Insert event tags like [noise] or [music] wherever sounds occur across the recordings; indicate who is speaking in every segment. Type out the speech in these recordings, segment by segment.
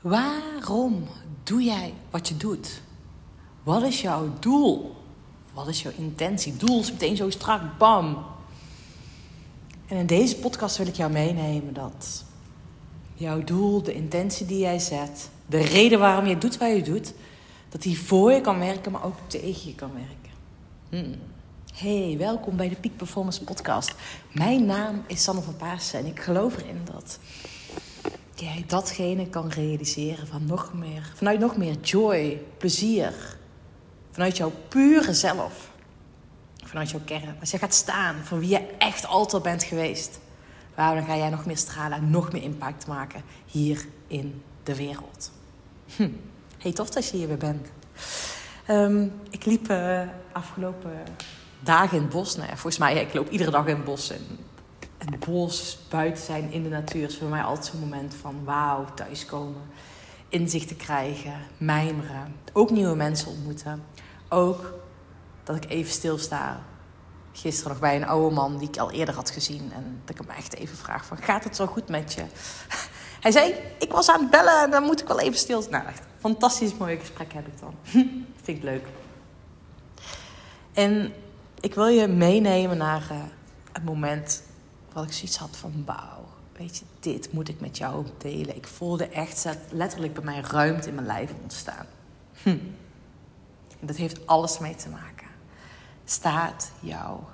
Speaker 1: Waarom doe jij wat je doet? Wat is jouw doel? Wat is jouw intentie? Doel is meteen zo strak, bam. En in deze podcast wil ik jou meenemen dat jouw doel, de intentie die jij zet, de reden waarom je doet wat je doet, dat die voor je kan werken, maar ook tegen je kan werken. Hmm. Hey, welkom bij de Peak Performance Podcast. Mijn naam is Sanne van Paassen en ik geloof erin dat jij datgene kan realiseren van nog meer, vanuit nog meer joy, plezier, vanuit jouw pure zelf, vanuit jouw kern. Als je gaat staan voor wie je echt altijd bent geweest, waarom dan ga jij nog meer stralen en nog meer impact maken hier in de wereld. Hm. Hey, tof dat je hier weer bent. Ehm, ik liep uh, afgelopen dagen in het bos. Volgens mij, ik loop iedere dag in het bos. Het bos, buiten zijn, in de natuur is voor mij altijd zo'n moment van wauw, thuiskomen. Inzichten krijgen, mijmeren. Ook nieuwe mensen ontmoeten. Ook dat ik even stilsta. Gisteren nog bij een oude man die ik al eerder had gezien. En dat ik hem echt even vraag van, gaat het zo goed met je? [laughs] Hij zei, ik was aan het bellen en dan moet ik wel even stil. Nou, echt fantastisch mooi gesprek heb ik dan. [laughs] Vind ik leuk. En ik wil je meenemen naar uh, het moment wat ik zoiets had van wauw, weet je, dit moet ik met jou delen. Ik voelde echt letterlijk bij mij ruimte in mijn lijf ontstaan. Hm. En dat heeft alles mee te maken. Staat jouw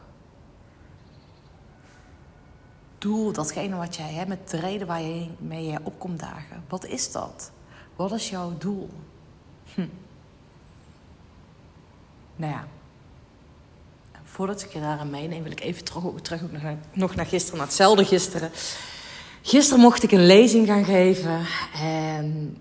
Speaker 1: doel, datgene wat jij hebt, met de reden waar je mee je opkomt dagen. Wat is dat? Wat is jouw doel? Hm. Nou ja, voordat ik je daar aan meeneem, wil ik even terug, terug nog, naar, nog naar gisteren, naar hetzelfde gisteren. Gisteren mocht ik een lezing gaan geven en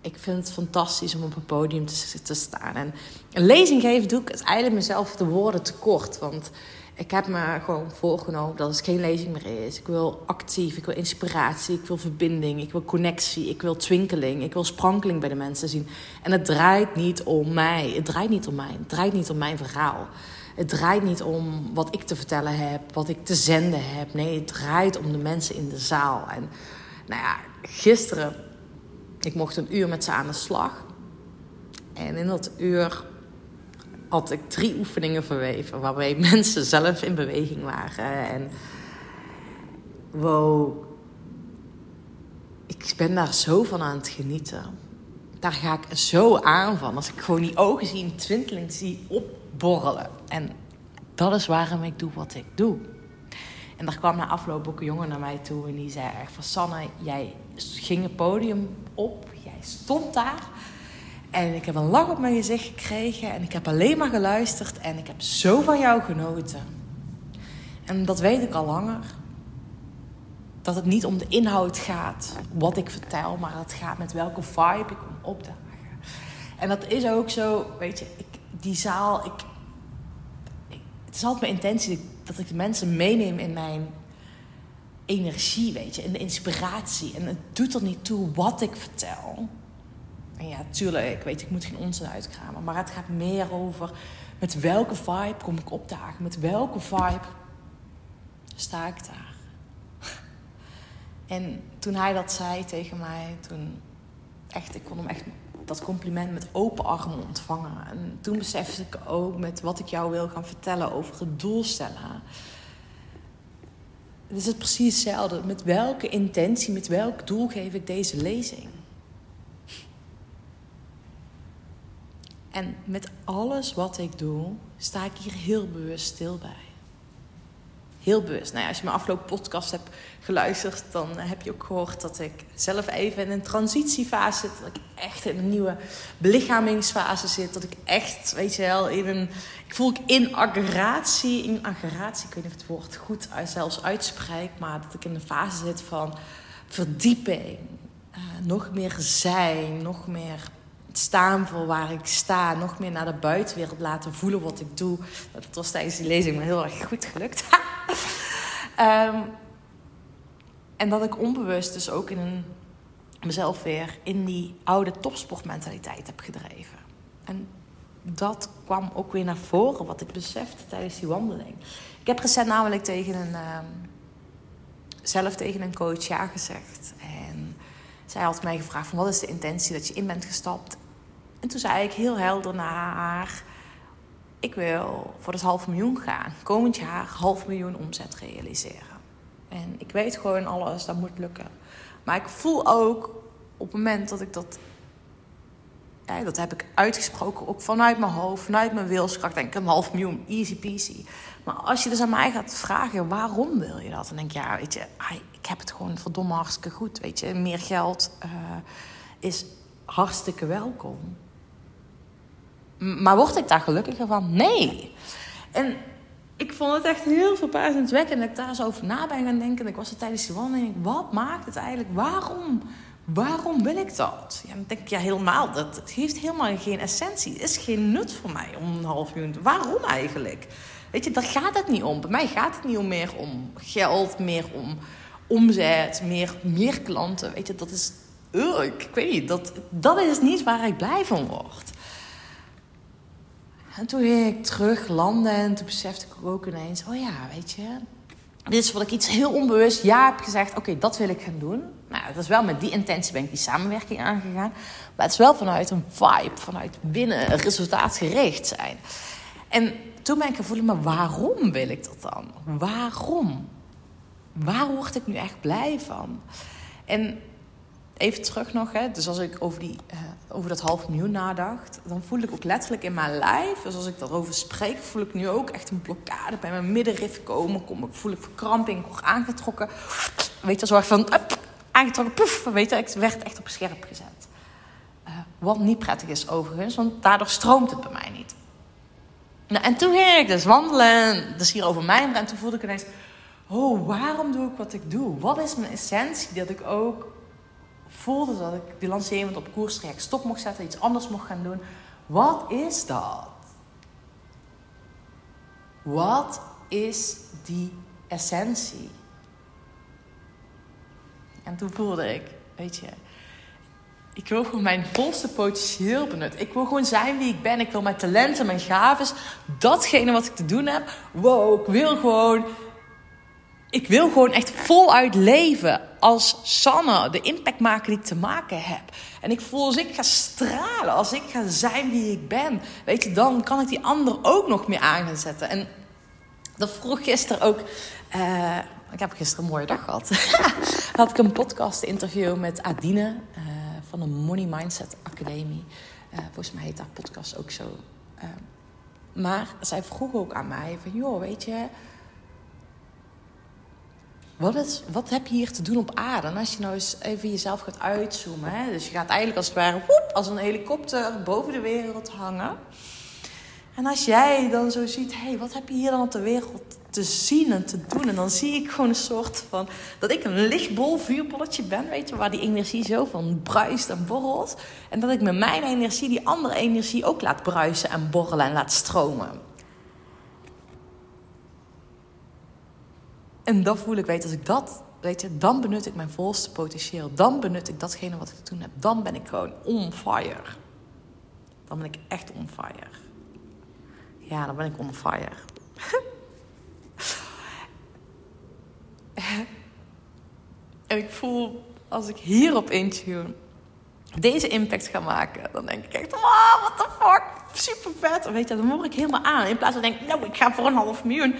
Speaker 1: ik vind het fantastisch om op een podium te, staan. En een lezing geven doe ik eigenlijk mezelf de woorden tekort, want ik heb me gewoon voorgenomen dat het geen lezing meer is. Ik wil actief, ik wil inspiratie, ik wil verbinding, ik wil connectie, ik wil twinkeling, ik wil sprankeling bij de mensen zien. En het draait niet om mij, het draait niet om mij, het draait niet om mijn verhaal. Het draait niet om wat ik te vertellen heb, wat ik te zenden heb. Nee, het draait om de mensen in de zaal. En nou ja, gisteren, ik mocht een uur met ze aan de slag. En in dat uur had ik drie oefeningen verweven waarbij [laughs] mensen zelf in beweging waren. En wow, ik ben daar zo van aan het genieten. Daar ga ik zo aan van. Als ik gewoon die ogen zie, een twinteling zie opborrelen. En dat is waarom ik doe wat ik doe. En daar kwam na afloop ook een jongen naar mij toe en die zei echt van Sanne, jij ging het podium op, jij stond daar en ik heb een lach op mijn gezicht gekregen. En ik heb alleen maar geluisterd. En ik heb zo van jou genoten. En dat weet ik al langer. Dat het niet om de inhoud gaat, wat ik vertel. Maar het gaat met welke vibe ik kom opdagen. En dat is ook zo, weet je, ik, die zaal. Ik, het is altijd mijn intentie dat ik de mensen meeneem in mijn energie, weet je. In de inspiratie. En het doet er niet toe wat ik vertel. En ja, tuurlijk, ik weet, ik moet geen onzin uitkramen. Maar het gaat meer over met welke vibe kom ik opdagen? Met welke vibe sta ik daar? En toen hij dat zei tegen mij, toen echt, ik kon hem echt dat compliment met open armen ontvangen. En toen besefte ik ook met wat ik jou wil gaan vertellen over het doel stellen. Het is het precies hetzelfde. Met welke intentie, met welk doel geef ik deze lezing? En met alles wat ik doe, sta ik hier heel bewust stil bij. Heel bewust. Nou als je mijn afgelopen podcast hebt geluisterd, dan heb je ook gehoord dat ik zelf even in een transitiefase zit. Dat ik echt in een nieuwe belichaming,sfase zit. Dat ik echt, weet je wel, in een. Ik voel ik in aggratie, in aggratie, ik weet niet of het woord goed zelfs uitspreek, maar dat ik in een fase zit van verdieping. Uh, nog meer zijn, nog meer staan voor waar ik sta. Nog meer naar de buitenwereld laten voelen wat ik doe. Dat was tijdens die lezing me heel erg goed gelukt. [laughs] um, en dat ik onbewust dus ook in een, mezelf weer in die oude topsportmentaliteit heb gedreven. En dat kwam ook weer naar voren, wat ik besefte tijdens die wandeling. Ik heb recent namelijk tegen een, um, zelf tegen een coach ja gezegd. En zij had mij gevraagd van wat is de intentie dat je in bent gestapt. En toen zei ik heel helder naar haar, ik wil voor het half miljoen gaan. Komend jaar half miljoen omzet realiseren. En ik weet gewoon alles, dat moet lukken. Maar ik voel ook op het moment dat ik dat dat heb ik uitgesproken, ook vanuit mijn hoofd, vanuit mijn wilskracht. Denk ik een half miljoen, easy peasy. Maar als je dus aan mij gaat vragen, waarom wil je dat? Dan denk ik, ja, weet je, ik heb het gewoon verdomme hartstikke goed. Weet je, meer geld uh, is hartstikke welkom. Maar word ik daar gelukkiger van? Nee. En ik vond het echt heel verbazendwekkend dat ik daar zo over na ben gaan denken. En ik was er tijdens de wandeling. Wat maakt het eigenlijk? Waarom Waarom wil ik dat? Ja, dan denk ik, ja, helemaal. Dat, het heeft helemaal geen essentie. Het is geen nut voor mij om een half miljoen. Waarom eigenlijk? Weet je, daar gaat het niet om. Bij mij gaat het niet om meer om geld, meer om omzet, meer, meer klanten. Weet je, dat is. Ik weet niet, dat, dat is niet waar ik blij van word. En toen ging ik terug landen en toen besefte ik ook ineens: oh ja, weet je, dit is wat ik iets heel onbewust ja heb gezegd. Oké, dat wil ik gaan doen. Nou, dat is wel met die intentie ben ik die samenwerking aangegaan. Maar het is wel vanuit een vibe, vanuit binnen, resultaatgericht zijn. En toen ben ik gevoeld, maar waarom wil ik dat dan? Waarom? Waar word ik nu echt blij van? En even terug nog, hè, dus als ik over, die, uh, over dat half miljoen nadacht, dan voel ik ook letterlijk in mijn lijf, dus als ik daarover spreek, voel ik nu ook echt een blokkade bij mijn middenrif komen. Kom, voel ik verkramping, word aangetrokken. Weet je, zo van, aangetrokken, poef, weet je, ik werd echt op scherp gezet. Uh, wat niet prettig is overigens, want daardoor stroomt het bij mij niet. Nou, en toen ging ik dus wandelen, dus hier over mij, en toen voelde ik ineens, oh, waarom doe ik wat ik doe? Wat is mijn essentie dat ik ook voelde dat ik die lancering op koers trek stop mocht zetten, iets anders mocht gaan doen. Wat is dat? Wat is die essentie? En toen voelde ik, weet je, ik wil gewoon mijn volste potentieel benutten. Ik wil gewoon zijn wie ik ben. Ik wil mijn talenten, mijn gaven, datgene wat ik te doen heb. Wow, ik wil gewoon ik wil gewoon echt voluit leven als Sanne, de impact maken die ik te maken heb. En ik voel als ik ga stralen, als ik ga zijn wie ik ben, weet je, dan kan ik die ander ook nog meer aan. En dat vroeg gisteren ook. Uh, ik heb gisteren een mooie dag gehad. [laughs] had ik een podcast interview met Adine uh, van de Money Mindset Academie. Uh, volgens mij heet haar podcast ook zo. maar zij vroeg ook aan mij van, joh, weet je wat, is, wat heb je hier te doen op aarde? En als je nou eens even jezelf gaat uitzoomen. Hè? Dus je gaat eigenlijk als het ware woep, als een helikopter boven de wereld hangen. En als jij dan zo ziet, hé, hey, wat heb je hier dan op de wereld te zien en te doen? En dan zie ik gewoon een soort van, dat ik een lichtbol, vuurbolletje ben, weet je, waar die energie zo van bruist en borrelt. En dat ik met mijn energie die andere energie ook laat bruisen en borrelen en laat stromen. En dan voel ik, weet als ik dat, weet je, dan benut ik mijn volste potentieel. Dan benut ik datgene wat ik te doen heb. Dan ben ik gewoon on fire. Dan ben ik echt on fire. Ja, dan ben ik on fire. en [laughs] ik voel, als ik hierop intune, deze impact ga maken, dan denk ik echt, wow, what the fuck, super vet. Weet je, dan word ik helemaal aan. In plaats van denk ik, nou, ik ga voor een half miljoen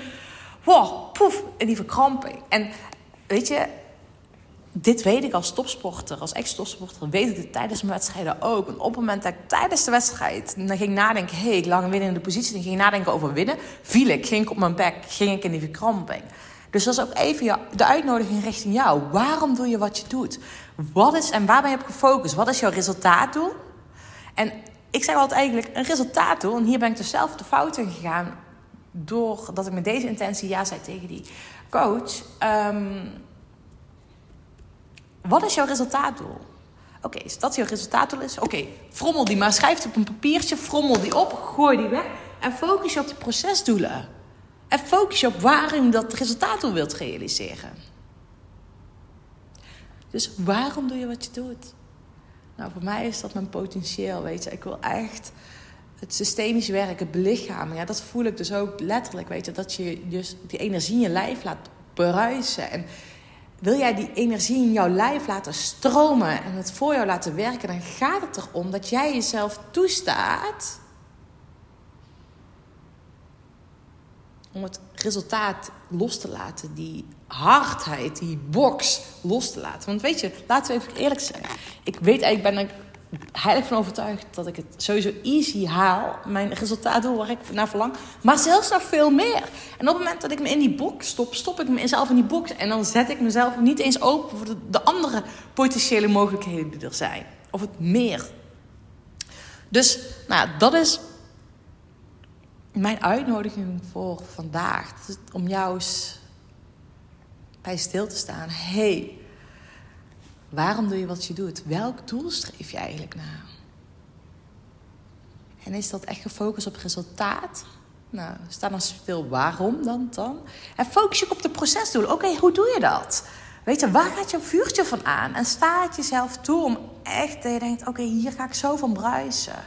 Speaker 1: wow, poef, en die verkramping. En weet je, dit weet ik als topsporter, als ex-topsporter, weet ik het tijdens mijn wedstrijden ook. En op het moment dat ik tijdens de wedstrijd dan ging nadenken, hé, hey, ik lag in de positie, dan ging nadenken over winnen, viel ik, ging ik op mijn bek, ging ik in die verkramping. Dus dat is ook even de uitnodiging richting jou. Waarom doe je wat je doet? Wat is en waar ben je op gefocust? Wat is jouw resultaatdoel? En ik zeg altijd eigenlijk een resultaatdoel, en hier ben ik dus zelf de fouten gegaan doordat ik met deze intentie ja zei tegen die coach. Ehm, wat is jouw resultaatdoel? Oké, okay, dat jouw resultaatdoel is, oké, frommel die maar. Schrijf het op een papiertje, frommel die op, gooi die weg. En focus je op de procesdoelen. En focus je op waarom je dat resultaatdoel wilt realiseren. Dus waarom doe je wat je doet? Nou, voor mij is dat mijn potentieel, weet je. Ik wil echt het systemisch werk, het belichamen, ja, dat voel ik dus ook letterlijk. Weet je, dat je dus die energie in je lijf laat bruisen. En wil jij die energie in jouw lijf laten stromen en het voor jou laten werken, dan gaat het erom dat jij jezelf toestaat om het resultaat los te laten, die hardheid, die box los te laten. Want weet je, laten we even eerlijk zijn. Ik weet eigenlijk, ben ik heilig van overtuigd dat ik het sowieso easy haal. Mijn resultaat doe waar ik naar verlang. Maar zelfs nog veel meer. En op het moment dat ik me in die box stop, stop ik mezelf in die box. En dan zet ik mezelf niet eens open voor de, de andere potentiële mogelijkheden die er zijn. Of het meer. Dus, nou, dat is mijn uitnodiging voor vandaag. Om jou eens bij stil te staan. hey, waarom doe je wat je doet? Welk doel streef je eigenlijk naar? En is dat echt gefocust op resultaat? Nou, sta dan stil. Waarom dan dan? En focus je op de procesdoelen. Oké, hoe doe je dat? Weet je, waar gaat je vuurtje van aan? En sta jezelf toe om echt dat je denkt... oké, hier ga ik zo van bruisen.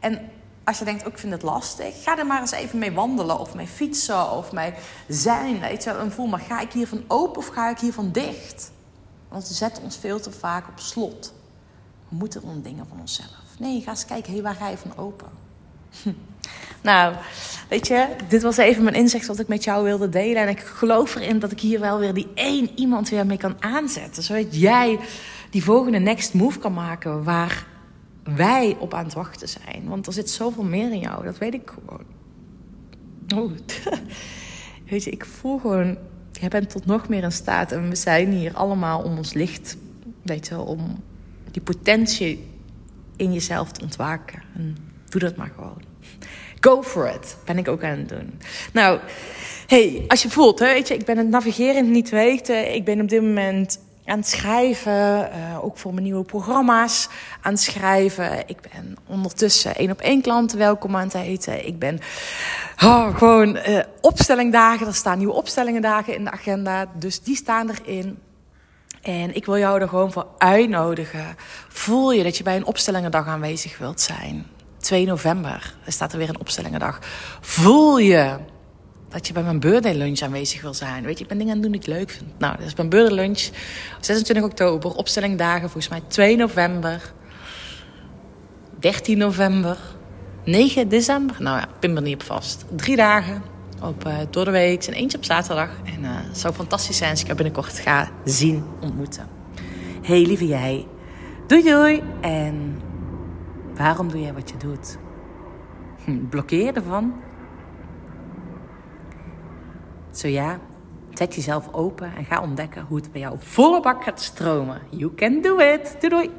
Speaker 1: En als je denkt, oh, ik vind het lastig, ga er maar eens even mee wandelen of mee fietsen of mee zijn. Weet je, en voel maar, ga ik hiervan open of ga ik hiervan dicht? Want we zetten ons veel te vaak op slot. We moeten dingen van onszelf. Nee, ga eens kijken, hey, waar ga je van open? [laughs] nou, weet je, dit was even mijn inzicht wat ik met jou wilde delen. En ik geloof erin dat ik hier wel weer die één iemand weer mee kan aanzetten. Zodat jij die volgende next move kan maken waar wij op aan het wachten zijn. Want er zit zoveel meer in jou, dat weet ik gewoon. Oh, [laughs] weet je, ik voel gewoon, jij bent tot nog meer in staat. En we zijn hier allemaal om ons licht, weet je, om die potentie in jezelf te ontwaken. En doe dat maar gewoon. Go for it, ben ik ook aan het doen. Nou, hey, als je voelt, hè, weet je, ik ben het navigerend niet weten. Ik ben op dit moment aan het schrijven, uh, ook voor mijn nieuwe programma's aan het schrijven. Ik ben ondertussen één op één klanten welkom aan het eten. Ik ben oh, gewoon uh, opstellingdagen, er staan nieuwe opstellingendagen in de agenda, dus die staan erin. En ik wil jou er gewoon voor uitnodigen. Voel je dat je bij een opstellingendag aanwezig wilt zijn? 2 november er staat er weer een opstellingendag. Voel je dat je bij mijn birthday lunch aanwezig wil zijn. Weet je, ik ben dingen aan het doen die ik leuk vind. Nou, dat is mijn birthday lunch. 26 oktober, opstellingdagen, volgens mij 2 november. 13 november. 9 december. Nou ja, pin er niet op vast. Drie dagen op, uh, door de week en eentje op zaterdag. En uh, het zou fantastisch zijn als ik je binnenkort ga zien, ontmoeten. Hey lieve jij. Doei doei. En waarom doe jij wat je doet? Hm, blokkeer ervan? Zo ja, zet jezelf open en ga ontdekken hoe het bij jou volle bak gaat stromen. You can do it. Doei doei.